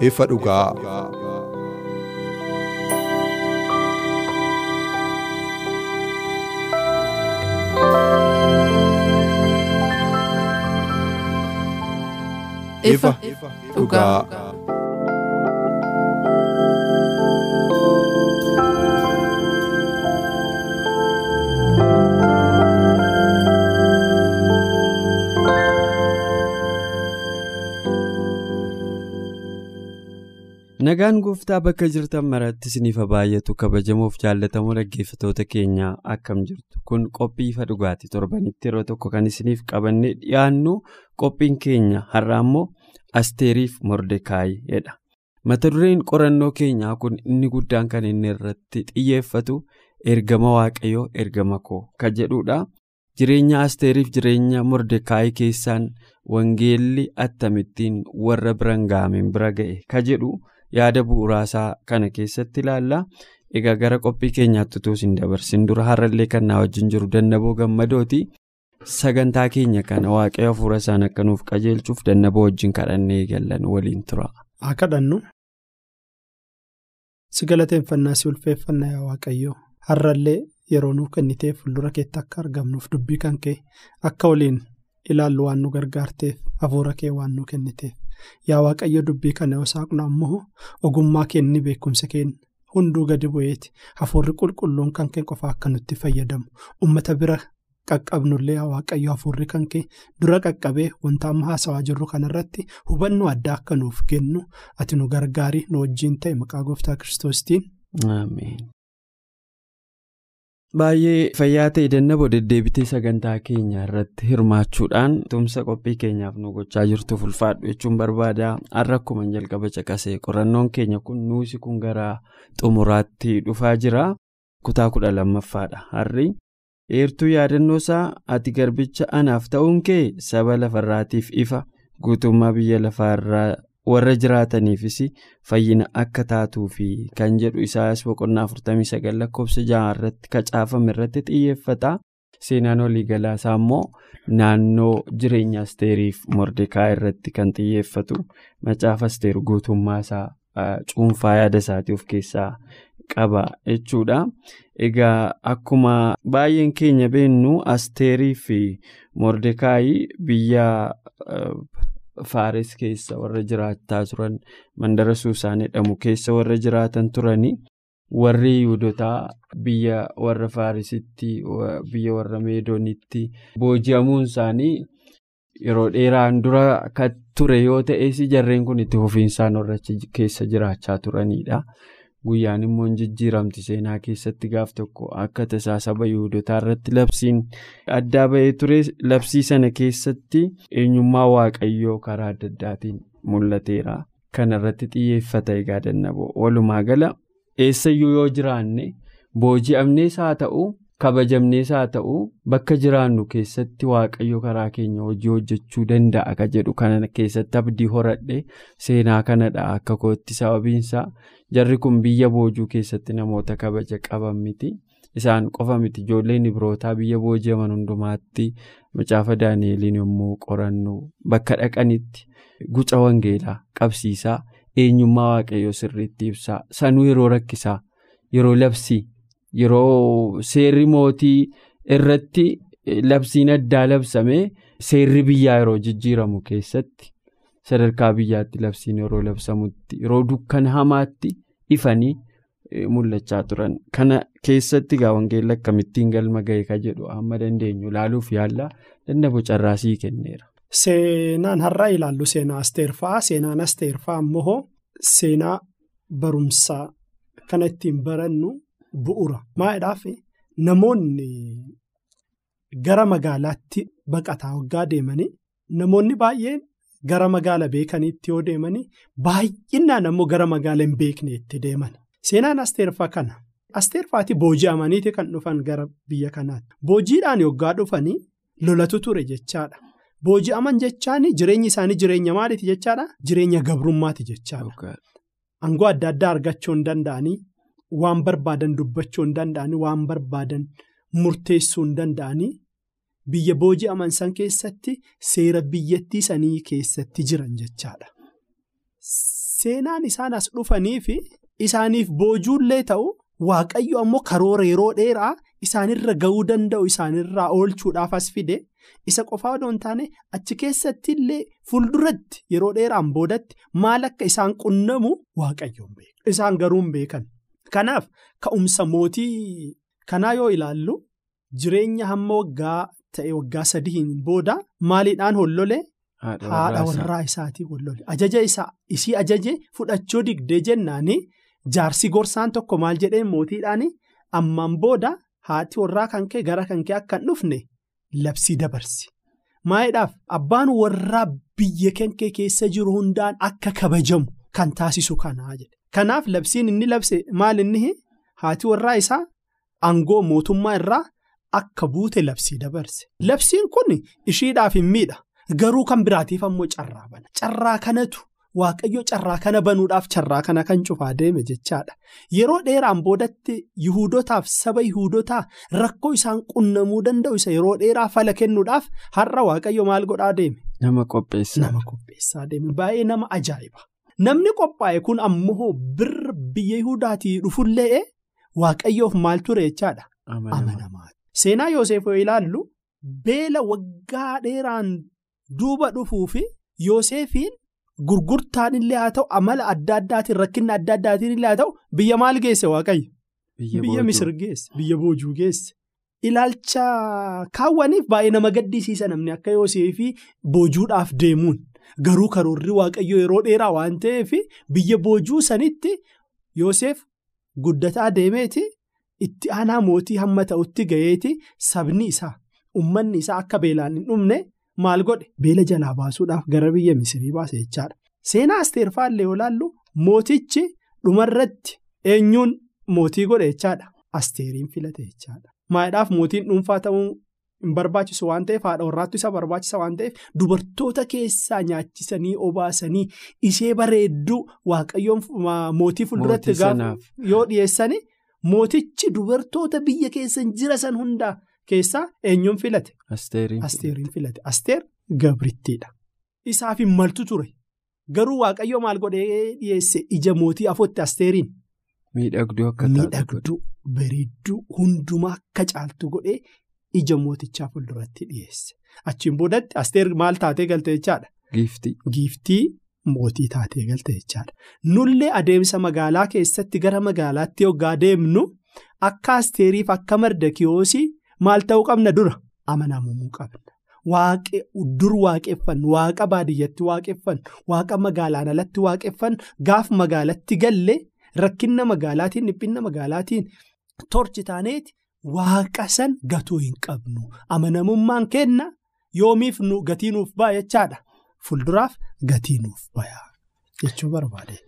Ifa dhugaa. ifa dhugaa. Nagaan gooftaa bakka jirtan maratti isiniif baay'atu kabajamoof jaallatamoo dhaggeeffatoota keenyaa akkam jirtu kun qophii ifa dhugaati torbanitti yeroo tokko kan isiniif qabannee dhiyaannu qophiin keenya har'a ammoo asteeriif mordekaayidha mata dureen qorannoo keenyaa kun inni guddaan kan inni irratti xiyyeeffatu ergama waaqayyoo ergama koo kan jedhudha jireenya asteeriif jireenya mordekaayii keessaan wangeelli attamittiin warra biran ga'ameen bira ga'e kan jedhu. Yaada bu'uuraasaa kana keessatti ilaalla egaa gara qophii keenyaatti utuu hin dabarsin dura har'allee kan na wajjin jiru dannaboo gammadooti sagantaa keenya kana waaqayyo hafuura isaan akka nuuf qajeelchuuf dannaboo wajjin kadhannee eegallan waliin tura. haa kadhannu si galateeffannaa si ulfeeffannaa yaa waaqayyoo har'allee yeroo nuuf kennitee fuuldura keetti akka argamnuuf dubbii kan kee akka waliin ilaallu waan nu gargaarteef hafuura kee waan nu kenniteef. Yaa waaqayyo dubbii kana saaqnu ammoo ogummaa kenni beekumsa keenya hunduu gadi bu'eeti. Hafuurri qulqulluun kan kee qofa akka nutti fayyadamu. Ummata bira qaqqabnullee yaa waaqayyo hafuurri kan kee dura qaqqabee wanta amma haasawaa jirru kanarratti hubannoo addaa akka nuuf kennu ati nu gargaarii nu wajjiin ta'e maqaa gooftaa kiristoostiin. Baay'ee fayyaa ta'e dannaboo deddeebitee sagantaa keenya irratti hirmaachuudhaan tumsa qophii keenyaaf nu gochaa jirtuuf ulfaadhu jechuun barbaada. Har'a akkuma jalqaba caqasee qorannoon keenya kun nuusi kun gara xumuraatti dhufaa jira. Kutaa kudha lammaffaadha. Har'i eertuu yaadannoo isaa ati garbicha anaaf ta'uun kee saba lafarraatiif ifa. Guutummaa biyya lafaarraa. Warra jiraataniifis fayyina akka taatuufi kan jedhu isaas boqonnaa 49 lakkoofsa jaha irratti kacaafame irratti xiyyeeffata seenaan waliigalaa isaa immoo naannoo jireenya asteeriif mordekaa irratti kan xiyyeeffatu macaafa asteer guutummaa isaa cuunfaa yaada isaatii of keessaa qaba jechuudha egaa akkuma baay'een keenya beennu asteerii fi mordekaayi biyya. Faares keessa warra jiraataa turan mandara suusaan jedhamu keessa warra jiraatan turanii warri yihudotaa biyya warra faarisitti biyya warra meedoonitti booji'amuun isaanii yeroo dheeraan dura kan ture yoo ta'es jarreen kun itti fufiinsaan warra keessa jiraachaa turanidha. Guyyaan immoo jijjiiramti seenaa keessatti gaaf tokko akka tasaa saba yihudotaa irratti labsiin addaa ba'ee ture labsii sana keessatti eenyummaa waaqayyoo karaa adda addaatiin mul'ateera. Kana irratti xiyyeeffata egaa dannaboo walumaa gala eessayyuu yoo jiraanne booji'amnees haa ta'u kabajamnees haa ta'u bakka jiraannu keessatti waaqayyo karaa keenya hojii hojjechuu danda'a ka jedhu kana keessatti abdii horadhe seenaa kanadha akka kootti sababiinsaa. Jarri kun biyya boojuu keessatti namoota kabaja qaban miti isaan qofa miti ijoolleen ibrootaa biyya booji'aman hundumaatti macaafa daani'eliin yommuu qorannu bakka dhaqanitti guca wangeelaa qabsiisaa eenyummaa waaqayyoo sirriitti ibsaa sanuu yeroo rakkisaa yeroo labsii yeroo seerri mootii irratti labsiin addaa labsamee seerri biyyaa yeroo jijjiiramu keessatti. Sadarkaa biyyaatti labsiin yeroo labsamutti yeroo dukkana hamaatti ifanii mul'achaa turan kana keessatti gaa wangeelli akkamittiin galma ga'e ka jedhu amma dandeenyu ilaaluuf yaalla danda'u carraasii kenneera. Seenaan har'aa ilaallu seenaa asteer fa'aa seenaan asteer fa'aa immoo seenaa barumsaa kana ittiin barannu bu'ura. Maayidhaaf namoonni gara magaalaatti baqataa waggaa deemanii namoonni baay'een gara magaala beekaniitti yoo deemanii baay'inaan ammoo gara magaala hin beekneetti deeman. Seenaan asteerfaa kana. Asteerfaati booji'amaniiti kan dhufan gara biyya kanaatti. Boojiidhaan yoggaa dhufanii lolatu ture jechaadha. Booji'aman jechaan jireenyi isaanii jireenya maaliiti jechaadha? Jireenya gabrummaati jechaadha. Aangoo adda addaa argachuu hin danda'anii waan barbaadan dubbachuu hin danda'anii waan barbaadan murteessuu hin danda'anii biyya booji'aman san keessatti seera biyyattii sanii keessatti jiran jechaadha. Seenaan isaan as dhufanii fi isaaniif boojuullee ta'u waaqayyo ammoo karoora yeroo dheeraa isaanirra ga'uu danda'u isaanirraa oolchuudhaaf as fide. Isa qofaa odoo hin taane achi keessatti illee fuulduratti yeroo dheeraan boodatti maal akka isaan qunnamu waaqayyoon beeku. Isaan garuu hin beekan. Kanaaf ka'umsa mootii kanaa yoo ilaallu jireenya hamma waggaa ta'e waggaa sadiin booda maaliidhaan hollole haadha warraa isaatii hollole. Ajaja isaa isii ajaje fudhachuu digdee jennaani jaarsi gorsaan tokko maal jedheen mootiidhaan ammaan booda haati warraa kan kee gara kan kee akka hin dhufne. Labsii dabarsi. Maayidhaaf abbaan warraa biyya kee keessa jiru hundaan akka kabajamu kan taasisu kanaa jedhe. Kanaaf labsiin inni labse maal inni haati warraa isaa aangoo mootummaa irraa akka buute labsii dabarse. Labsiin kun ishiidhaaf hin miidha. Garuu kan biraatiif ammoo carraa bana. Carraa kanatu waaqayyo carraa kana banuudhaaf carraa kana kan cufaa deeme jechaadha. Yeroo dheeraan boodatti Yihuudotaaf saba Yihuudotaa rakkoo isaan qunnamuu danda'u isa yeroo dheeraa fala kennuudhaaf har'a waaqayyo maal godhaa deeme? Nama qopheessaa. Nama qopheessaa deeme. Baay'ee nama ajaa'iba. Namni qophaa'e kun ammoo birra biyya Yihuudaatii dhufullee waaqayyoof maal ture jechaadha? Amanamaa. Seenaa Yoosef yoo ilaallu beela waggaa dheeraan duuba dhufuufi Yoosefiin. Gurgurtaan illee haa ta'u amala adda addaatiin rakkinna adda addaatiin illee haa ta'u biyya maal geesse waaqayyo? Biyya Misir geesse biyya Boojuu geesse. Ilaalcha kaawwaniif baay'ee nama gaddisiisa namni akka Yoosefii boojuudhaaf deemuun garuu karoorri waaqayyo yeroo dheeraa waan ta'eef biyya boojuu sanitti Yoosef guddataa deemeeti itti aanaa mootii hamma ta'utti ga'eeti sabni isaa uummanni isaa akka beelaan hin dhumne. Maal godhe beela jalaa baasuudhaaf gara biyya Misirii baase jechaadha. Seenaa asteerfaallee yoo ilaallu mootichi dhumarratti eenyuun mootii godhe jechaadha. Asteeriin filate jechaadha. Maayidhaaf mootiin dhuunfaa ta'uu hin barbaachisu waan ta'eef haadha warraattu isa barbaachisa waan ta'eef dubartoota keessaa nyaachisanii obaasanii ishee bareedduu waaqayyoon mootii fuulduratti yoo dhiyeessani mootichi dubartoota biyya keessa jira san hundaa. Keessaa eenyuun filate? Asteeriin filate. Asteer gabrittiidha. Isaaf maltu ture. Garuu waaqayyo maal godhee dhiyeesse ija mootii afotti asteeriin. Miidhagduu akka Miidhagduu bareedduu hundumaa akka caaltu godhee ija mootichaa fuulduratti dhiyeesse. Achiin boodatti asteer maal taatee galte jechaadha? Giiftii. Giiftii mootii taatee galte jechaadha. Nullee adeemsa magaalaa keessatti gara magaalaatti yoggaa deemnu akka asteeriif akka mardakiyoosii. Maal ta'uu qabna dura amanamumuu qabna. Dur waaqeffannu waaqa baadiyyatti waaqeffannu waaqa magaalaan alatti waaqeffannu gaaf magaalatti galle rakkinna magaalaatiin dhiphinna magaalaatiin torchi taaneeti waaqa san gatuu hin qabnu amanamummaan kenna yoomiif gatii nuuf ba'a jechaadha fuulduraaf gatii nuuf ba'a jechuu barbaade.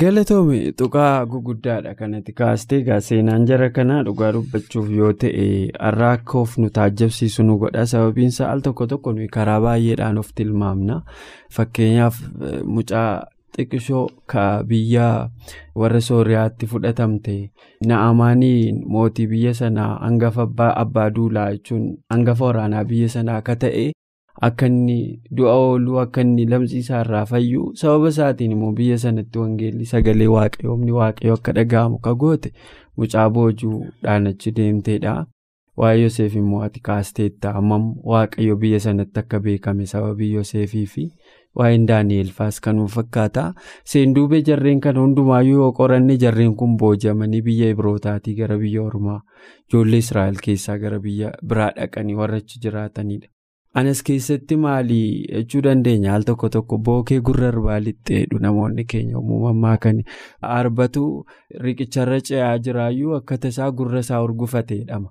Galatoome tuqaa guguddaadha kanatti kaastee seenaan jara kanaa dhugaa dubbachuuf yoo ta'e har'a akka of nu taajjabsiisu nu godha sababiinsa al tokko tokko nuyi karaa baay'eedhaan of tilmaamna fakkeenyaaf mucaa xiqqishoo biyya warra sooriyaatti fudhatamte na'amaanii mootii biyya sanaa hangafa abbaa duulaa jechuun hangafa waraanaa biyya sanaa akka ta'e. Akka inni du'a ooluu akka inni lamsiisaa irraa fayyuu sababa isaatiin immoo biyya sanatti wangeelli sagalee waaqayyoomni waaqayyoo akka dhaga'amu ka goote mucaa boojuudhaan achi deemteedha. Waa'ee Yoseef immoo ati kaasteetta hammam waaqayyo biyya sanatti akka beekame sababii Yoseefii fi waa'een Daani'eel faas kanuma fakkaata. Seenduubee jarreen kana hundumaayyuu yoo qoranne jarreen kun booji'amanii biyya Ibrootaatii gara biyya Ormaa ijoollee Israa'el keessaa gara biyya biraa dhaqanii warra achi jiraatanidha. Anas keessatti maali jechuu dandeenya? Al tokko tokko bookee gurra arbaa lixxeedhu namoonni keenya uumamaa kan arbatu riqicharra ce'aa jiraayyuu akka tasaa gurra isaa urgufateedhama.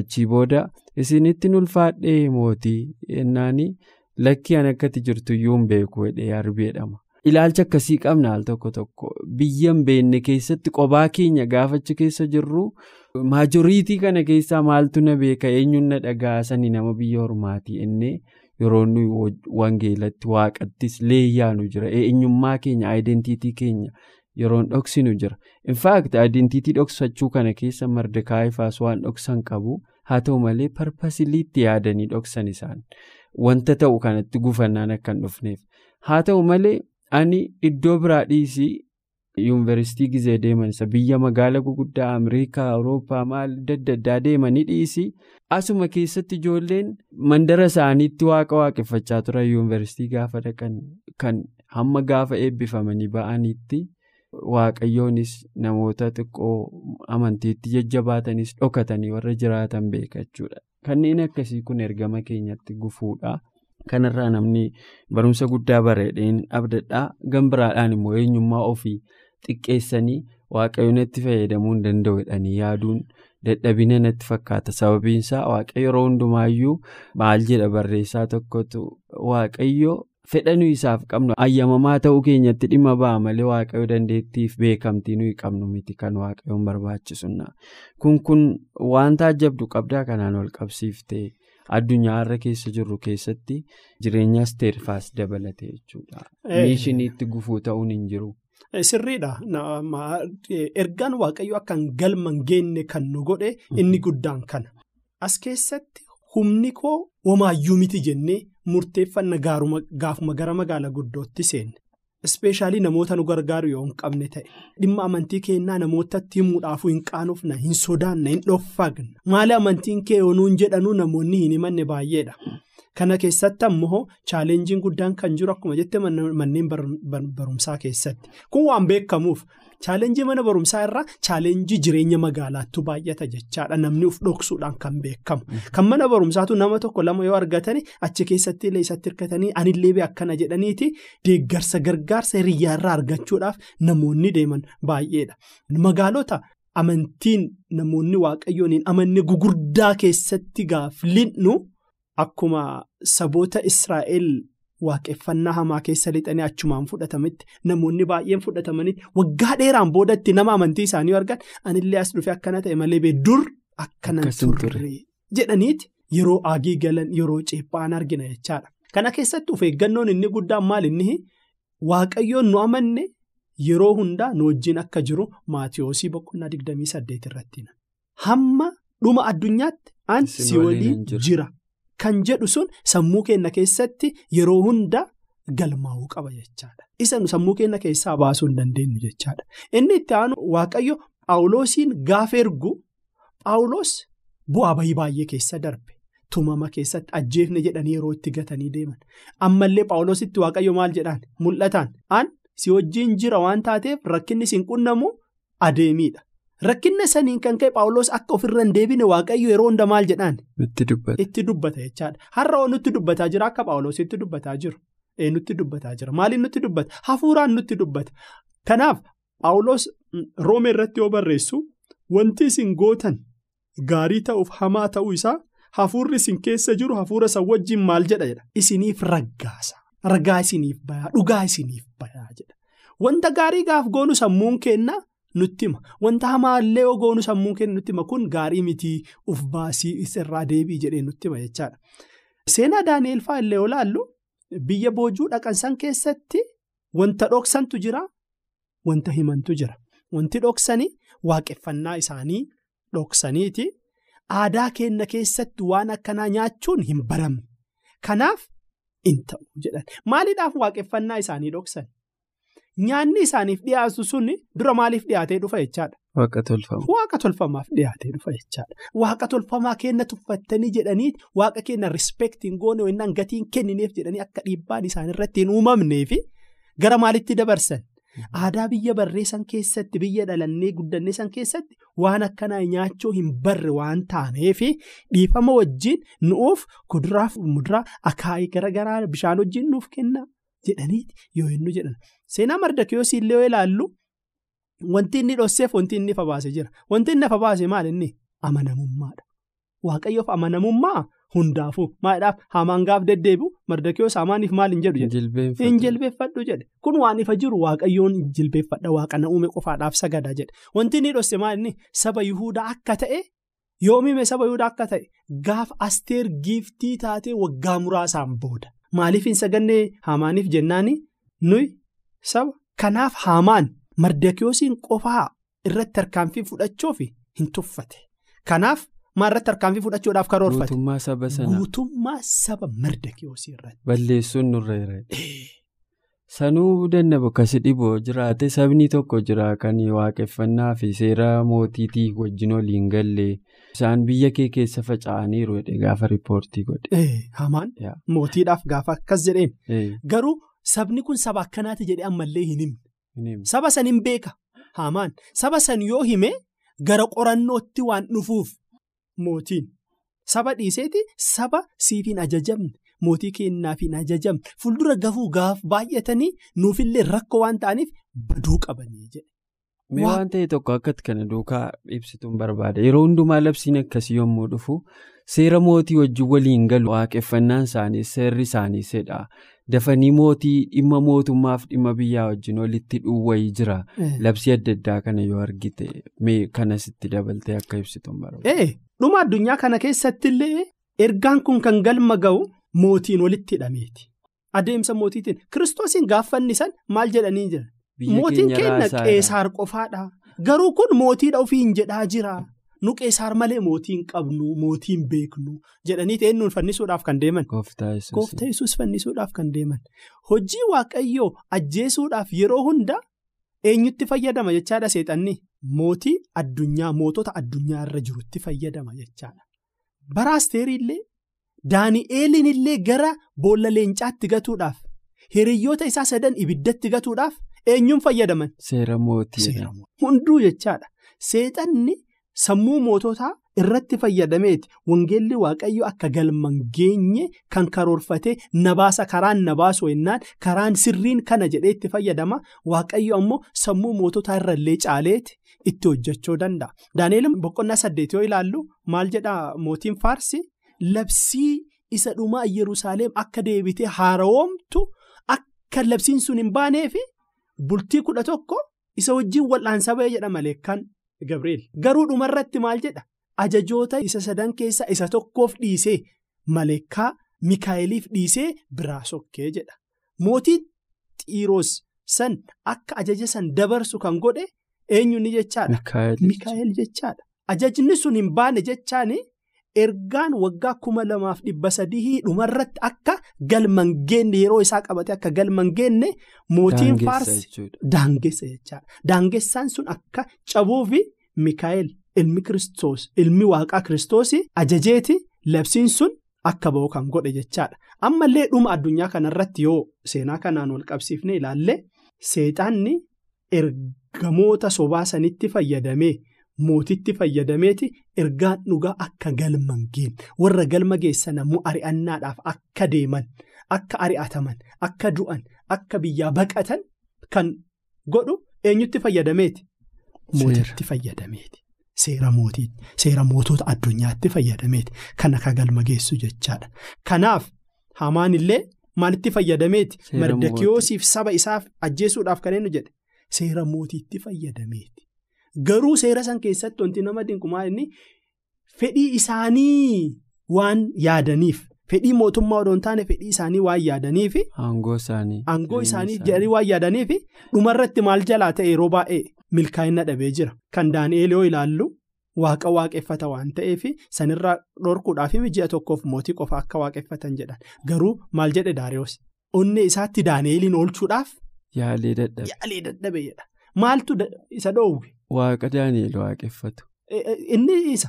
Achii booda isinitti ulfaadhee mootii yennaanii lakkii an akkati jirtuyyuu hin beeku jedhee arbeedhama. Ilaalcha akkasii qabna al tokko tokko? Biyya hin beekne keessatti qobaa keenya gaafachi keessa jirru maajoriitii kana keessaa maaltu na beeka? Eenyuun na dhagaasanii nama biyya ormaatii innee yeroo nuyi wangeelatti waaqattis leeyyaanu jira. Eenyummaa keenya aayidentiitii keenya yeroon dhoksinu jira. Infaakti aayidentiitii dhoksachuu kana keessa mardekaayifaas waan dhoksan qabu haa ta'u malee parpasiliitti yaadanii dhoksan isaan. Wanta ta'u kanatti gufannaan akka hin dhufneef. Haa ta'u malee. ani iddoo biraa dhiisii yuunivarsiitii gizee deeman isa biyya magaala guguddaa ameerikaa awurooppaa maal adda addaa deemanii dhiisii asuma keessatti ijoolleen mandara isaaniitti waaqa waaqeffachaa turan yuunivarsiitii gaafa dhaqan kan hamma gaafa eebbifamanii ba'aniitti waaqayyoonis namoota xiqqoo amantiitti jajjabaatanis dhokatanii warra jiraatan beekachuudha. Kanneen akkasii kun ergama keenyatti gufuudha. kanarraa namni barumsa guddaa bareedeen abdadhaa. Gambiraadhaan immoo eenyummaa ofii xiqqeessanii waaqayyo natti fayyadamuu hin danda'u jedhanii yaaduun dadhabina natti fakkaata sababiinsaa waaqayyo yeroo hundumaayyuu maal jedha barreessaa tokkotu waaqayyo fedha nuyi isaaf qabnu ayyamamaa ta'uu keenyatti dhimma ba'a malee waaqayyo dandeettiif beekamtii nuyi qabnu miti kan waaqayyoon barbaachisuna kun kun waan taajjabdu qabdaa kanaan wal qabsiiftee. addunyaa irra keessa jirru keessatti jireenyaas teerfaas dabalate jechuudha. Miishiniitti gufuu ta'uun hin jiru. Sirriidha. Ergaan waaqayyo akka galma hin geenye kan nu godhe inni guddaan kana. As keessatti humni koo homaayyuu miti jennee murteeffanna gaafuma gara magaalaa guddootti seenne. Ispeeshaalii namoota nu gargaaru yoo hin qabne ta'e dhimma amantii keenyaa namootatti himuudhaafuu hin qaanofna hin sodaanna hin dhoffagna maali amantiin kee yoonuun jedhanuu namoonni hin himanne baay'eedha. Kana keessatti ammoo chaalenjiin guddaan kan jiru akkuma jette manneen barumsaa keessatti. Kun waan beekamuuf chaalenjii mana barumsaa irraa chaalenjii jireenya magaalaattu baay'ata jechaadha. Namni uf dhoksuudhaan kan beekamu. Kan mana barumsaatu nama tokko lama yoo argatani achi keessatti illee isatti hirkatanii anillee akkana jedhaniiti deeggarsa gargaarsa hiriyyaa irraa argachuudhaaf namoonni deeman baay'eedha. Magaalota. Amantiin namoonni waaqayyoon hin amanne gugurdaa keessatti gaaflinnu akkuma saboota Israa'el waaqeffannaa hamaa keessa lixanii achumaan fudhatametti namoonni baay'een fudhatamanii waggaa dheeraan boodatti nama amantii isaanii argan anillee as dhufe akkana ta'e malee dur akkana turre jedhaniiti. Yeroo aagii galan yeroo ceephaan argina jechaadha. Kana keessatti of eeggannoon inni guddaan maal inni waaqayyoon nu amanne. Yeroo hundaa nu wajjin akka jiru maatiyoosii boqonnaa 28 irratti hamma dhuma addunyaatti an si waliin jira kan jedhu sun sammuu keenya keessatti yeroo hundaa galmaa'uu qaba jechaadha. Isa sammuu keenya keessaa baasuu hin dandeenyu jechaadha. Inni itti aanu waaqayyo Paawuloosiin gaafa ergu Paawuloos bu'aa bahii baay'ee keessa darbe. Tumama keessatti ajjeefne jedhanii yeroo itti gatanii deeman. Ammallee Paawuloositti waaqayyo maal jedhaan mul'ataan an. Si wajjin jira waan taateef rakkinni siin qunnamu adeemiidha. Rakkinna saniin kan ka'e Paawuloos akka ofirra hin deebine waaqayyo yeroo hunda maal jedhaan. Itti dubbata jechaadha. Har'a oo nutti dubbataa jira akka Paawuloos itti dubbataa jiru. Ee nutti dubbataa jira. Maaliin nutti dubbata? Hafuuraan nutti dubbata. Kanaaf Paawuloos roome irratti yoo barreessu wanti isin gootan gaarii ta'uuf hamaa ta'uu isaa hafuurri isin keessa jiru hafuura san wajjin maal jedha jedha. Isiniif raggaasa. Ragaa isiniif bayaa dhugaa isiniif bayaa jedha. Wanta gaarii gaaf goonu sammuun keenna nutti hima. Wanta hamaallee yoo goonu sammuun keenna nutti hima kun gaarii mitii uf baasii isirraa deebii jedhee nutti hima jechaadha. Seenaa Daani'eel fa'aa illee yoo laallu biyya boojuu dhaqan san keessatti wanta dhoksantu jira wanta himantu jira. Wanti dhoksanii waaqeffannaa isaanii dhoksaniiti aadaa keenna keessatti waan akkanaa nyaachuun hin baramne. Kanaaf. in ta'u jedhan maaliidhaaf waaqeffannaa isaanii dhoksan nyaanni isaaniif dhiyaatu sun dura maaliif dhiyaatee dhufa jechaadha. Waaqa tolfama. Waaqa tolfamaaf dhiyaatee dhufa jechaadha. Waaqa tolfamaa kenna tuffattanii jedhanii waaqa kenna rispeektiin goone yookiin gatiin kennineef jedhanii akka dhiibbaan isaaniirratti hin uumamneefi gara maalitti dabarsan Aadaa biyya barreessan keessatti biyya dhalannee guddannee san keessatti waan akkanaa nyaachuu hin barre waan taaneef dhiifama wajjin nuuf kuduraaf muduraa akaayii garaagaraa bishaan wajjin nuuf kenna jedhaniiti yoo hinnu jedhan. Seenaa mardakiyoosii illee yoo ilaallu wanti inni dhosseef wanti inni ifa baase jira. Wanti inni ifa baase maal inni? Amanamummaadha. Waaqayyoof amanamummaa hundaafuu. Maadhaaf hamaan gaaf deddeebi'u mardakiyoos hamaaniif maal hin jedhu jedhe hin jilbeeffadhu jedhe kun waan ifa jiru waaqayyoon jilbeeffadha waaqana uume qofaadhaaf sagadaa jedhe wanti inni dhosse maal inni? Saba yuhudaa akka ta'e yoomime saba yuhudaa akka ta'e gaaf asteer giiftii taatee waggaa muraasaan booda maaliif hin sagannee hamaaniif jennaani nuyi saba kanaaf hamaan mardakiyoosiin qofaa irratti tarkaanfii fudhachuuf hin tuffate kanaaf. Maarratti tarkaanfii fudhachuudhaaf karoorfate. Guutummaa saba mardakiyoosii irratti. Balleessuun nurra jira. Sanuu danda'u akkasi dhiboo jiraate sabni tokko jira kan waaqeffannaa fi seera mootiitii wajjin waliin galle isaan biyya kee keessa faca'aniiru gaafa riippoortii godhe. Hamaan mootiidhaaf gaafa akkas jedheen garuu sabni kun saba akkanaati jedhee ammallee hin himne. Saba san hin beeka hamaan saba san yoo hime gara qorannootti waan dhufuuf. Mootiin saba dhiiseeti saba siif hin ajajamne mootii kennaaf hin ajajamne fuuldura gafuu gaaf baay'atanii nuufillee rakkoo waan ta'aniif baduu qabanii jedhe. Mee waan ta'e tokko akkatti kana duukaa ibsituun barbaada yeroo hundumaa labsiin akkasii yommuu dhufu seera mootii wajjin waliin galu waaqeffannaan isaanii seerri isaanii sedha dafanii mootii dhimma mootummaaf dhimma biyyaa wajjin walitti dhuwwayii jira labsii adda addaa kana yoo argite mee kanasitti dabaltee akka ibsituun barbaada. dhuma addunyaa kana keessatti illee ergaan kun kan galma ga'u mootiin walitti hidhameeti adeemsa mootiitiin kiristoosiin gaaffannisan maal jedhanii jiran mootiin keenya qeesaar qofaadha. Garuu kun mootiidha ofiin jedhaa jira. Nu qeesaar malee mootiin qabnu mootiin beeknu jedhanii eenyuun fannisuudhaaf kan deeman. Gooftaa yesuus fannisuudhaaf kan deeman. Hojii waaqayyoo ajjeesuudhaaf yeroo hunda eenyutti fayyadama jechaadha seexanni. Mootii addunyaa mootota addunyaa irra jirutti fayyadama jechaadha. Bara asteeriillee Daani'eeliin illee gara boolla leencaatti gatuudhaaf hiriyyoota isaa sadan ibiddatti gatuudhaaf eenyuun fayyadaman. Seera mootii. Hunduu jechaadha. Seexanni sammuu moototaa irratti fayyadameeti wangeelli waaqayyo akka galman geenye kan karoorfatee nabaasa karaan nabaasu yennaan karaan sirriin kana jedhee itti fayyadama waaqayyo ammoo sammuu moototaa irrallee caaleeti. itti hojjechuu danda'a. Daani'eel boqonnaa saddeet yoo ilaallu maal jedhaa mootiin faarsi labsii isa dhumaa Yerusaalem akka deebitee haarawoomtu akka labsiin sun hin baaneefi bultii kudha tokko isa wajjin wal'aansa ba'ee jedha maleekkaan Gabriel. Garuu dhumarratti maal jedha ajajoota isa sadan keessaa isa tokkoof dhiisee maleekkaa Mikaa'eliif dhiisee biraa sokkee jedha. Mootii Xiiroos san akka ajaja san dabarsu kan godhe. Eenyuun jechaadha. Mikaa'el jechaadha. Ajajni sun hin baane jechaani ergaan waggaa kuma lamaaf dhibba sadii dhumarratti akka galman geenne yeroo isaa qabate akka galman geenne mootiin faarsi daangessa jechaadha. Daangessaan sun akka cabuufi Mikaa'el ilmi kiristoos ilmi waaqaa kiristoos ajajeeti labsiin sun akka ba'u kan godhe jechaadha. Ammallee dhuma addunyaa kanarratti yoo seenaa kanaan wal qabsiifne ilaalle seexaanni ergamoota sobaa sanitti fayyadamee mootitti fayyadameeti ergaan dhugaa akka galman geenne warra galma geessan ammoo ari'annaadhaaf akka deeman akka ari'ataman akka du'an akka biyyaa baqatan kan godhu eenyutti fayyadameeti. Mootitti fayyadameeti. Seera mootiitti seera mootota addunyaatti fayyadameeti kan akka galma geessu jechaadha. Kanaaf hamaan illee maalitti fayyadameeti mardakiyoosiif saba isaaf ajjeesuudhaaf kan jedhe seera mootiitti fayyadameeti. Garuu seera san keessatti wanti nama dinqumaa inni fedhii isaanii waan yaadaniif fedhii mootummaa odoo hin taane fedhii isaanii waan yaadaniif. Aangoo isaanii. Aangoo isaanii jedhanii waan yaadaniif dhumarratti maal jalaa ta'e yeroo baay'ee milkaa'ina dhabee jira. Kan Daani'eel yoo ilaallu waaqa waaqeffata waan ta'eef sanirraa dhorkuudhaaf ji'a tokkoof mootii qofa akka waaqeffatan jedhan garuu maal jedhe Daariyoos onnee isaatti Daani'eeliin oolchuudhaaf. Yaalee dadhabe. Yaalee dadhabe jedha. Maaltu isa dhoowwe. Waaqa Daani'eel waaqeffatu. Inni isa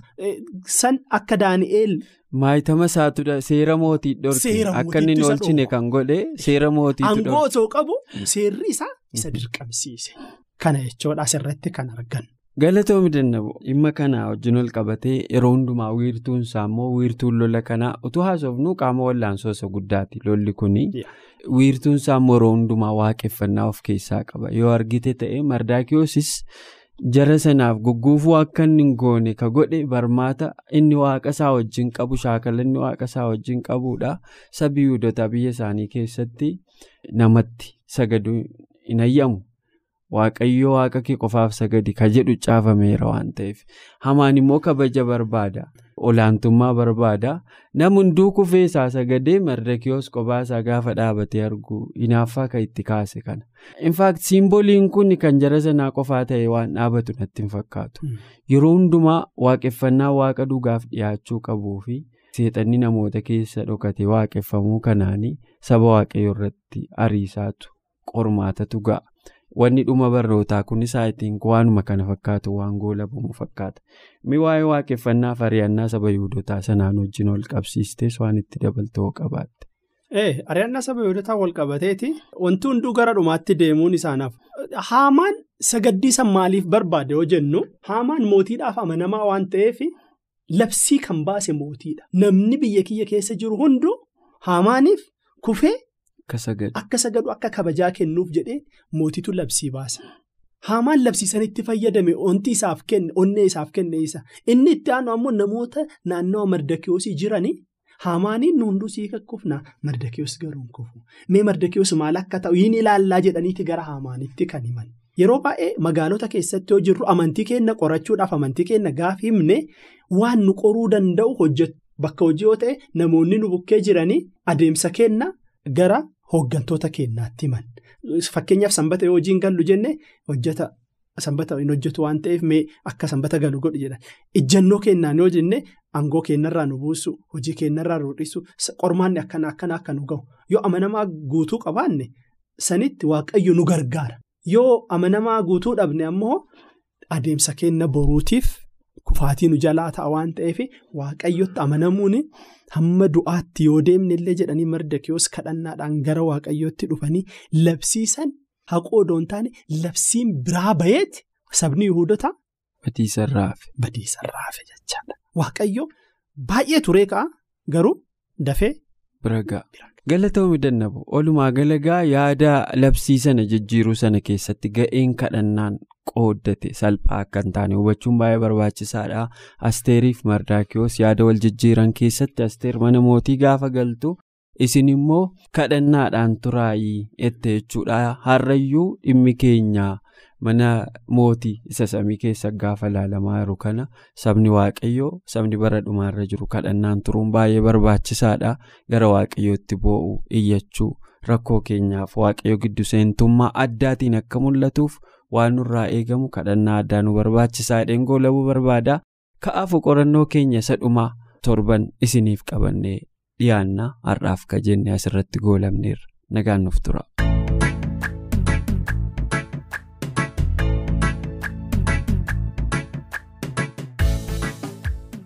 san akka Daani'eel. Maayitama isaatu seera mootii dhorke akka inni hin oolchine kan godhe seera mootiitu dhorke. Aangoo osoo qabu seerri isaa isa dirqamsiise. Kana jechoodha asirratti kan argan. Galatoomii danda'u dhimma kanaa wajjin ol qabatee yeroo hundumaa wiirtuun isaa immoo wiirtuun lola kanaa utuu haasofnu qaama wallaansoo isa guddaati lolli kuni. Wiirtuun isaa immoo yeroo hundumaa waaqeffannaa of keessaa qaba yoo argite ta'e mardaakiyoosis jara sanaaf gugguufuu akka inni hin goone ka godhe barmaata inni waaqa isaa wajjin qabu shaakala inni waaqa isaa wajjin qabuudha sabi Yihudoota biyya isaanii keessatti namatti sagaduu hin ayyamu. Waaqayyo waaqa kee qofaaf sagadi ka jedhu caafameera waan ta'eef. Hamaan immoo kabaja barbaada. Olaantummaa barbaada. Nam hunduu kufee isaa sagadee mardakiyoos isaa gaafa dhaabatee argu hinaaffaa kan itti kaase kana. infaakt simboliin kun kan jara sanaa qofaa ta'e waan dhaabatu natti hin fakkaatu. Yeroo hundumaa waaqeffannaa waaqa dhugaaf dhiyaachuu qabuu fi seexanni namoota keessa dhokate waaqeffamuu kanaanii saba waaqayyo irratti ariisaatu qormaatatu ga'a. Wanni dhuma barnootaa kunis sa'aatiin waanuma kana fakkaatu waan goolabamu fakkaata. Mi waa'ee waaqeffannaaf ari'annaa saba Yihudotaa sanaan wajjin wal qabsiistees waan itti dabaltoo qabaatte. Ee ari'annaa saba Yihudotaa wal qabateeti wanti hunduu gara dhumaatti deemuun isaanaaf. Haamaan sagaddiisa maaliif barbaade yoo jennu haamaan mootiidhaaf amanamaa waan ta'eef labsii kan baase mootiidha. Namni biyya kiyya keessa jiru hunduu haamaaniif kufee. Akka sagadu akka kabajaa kennuuf jedhee mootitu labsii baasa. Haamaan labsiisanitti fayyadame onti isaaf kenne onnee isaaf kenne isa. Inni itti aanu ammoo namoota naannawa mardakiyoosii jiranii haamaaniin hunduu sii kakkufna mardakiyoos garuu hin kufu. Mee mardakiyoos maal akka ta'u yin ilaallaa jedhaniiti gara haamaanitti kan himan. Yeroo baay'ee magaalota keessatti yoo jirru amantii keenya qorachuudhaaf amantii keenya gaaf himne waan nu qoruu danda'u hojjetu. Bakka hojii yoo ta'e namoonni nu bukkee jiranii adeemsa keenya gara. Hooggantoota keenyaatti himan. Fakkeenyaaf sanbata yoo hojiin gallu jenne hojjeta sanbata hin hojjetu waan ta'eef mee akka sanbata galu godhu jedhan ijjannoo keenyaan yoo jenne aangoo keenyarraa nu buusu hojii keenyarraa nu dhiisu qormaanni akkana akkana akka nu gahu yoo amanamaa guutuu qabaanne sanitti waaqayyo nu gargaara. Yoo amanamaa guutuu dhabne ammoo adeemsa keenya boruutiif kufaatii nu jalaa ta'a waan ta'eef waaqayyotti amanamuun. hamma du'aatti yoo deemne illee jedhanii mardakiyoos kadhannaadhaan gara waaqayyootti dhufanii labsiisan haqoo doon taane labsiin biraa baheeti sabni yihudotaa. Badiisarraafe. Badiisarraafe jechaadha. Waaqayyo baay'ee turee ka'a garuu dafee. Bira ga'a. Galatoomii dandabu olumaa galagaa yaada labsii sana jijjiiruu sana keessatti ga'een kadhannaan qooddate salphaa akka hin taane hubachuun baay'ee barbaachisaadha. Asteeriif Mardaakiyoos yaada wal jijjiiran keessatti asteer mana mootii gaafa galtu isin immoo kadhannaadhaan turaayii ette jechuudha. Har'ayyuu dhimmi keenya mana mootii isa samii keessa gaafa ilaalamaa jiru kana sabni waaqayyoo sabni bara dhumaarra jiru kadhannaan turuun baay'ee barbaachisaadha. Gara waaqayyootti boo'u iyyachuu rakkoo keenyaaf waaqayyo giddu seentummaa addaatiin akka mul'atuuf. waan nurraa eegamu kadhannaa addaa nu barbaachisaa dheengoo labuu barbaada ka'aafu qorannoo keenya isa dhumaa torban isiniif qabannee dhiyaannaa har'aaf ka jenne asirratti goolamneerra nagaan nuuf tura.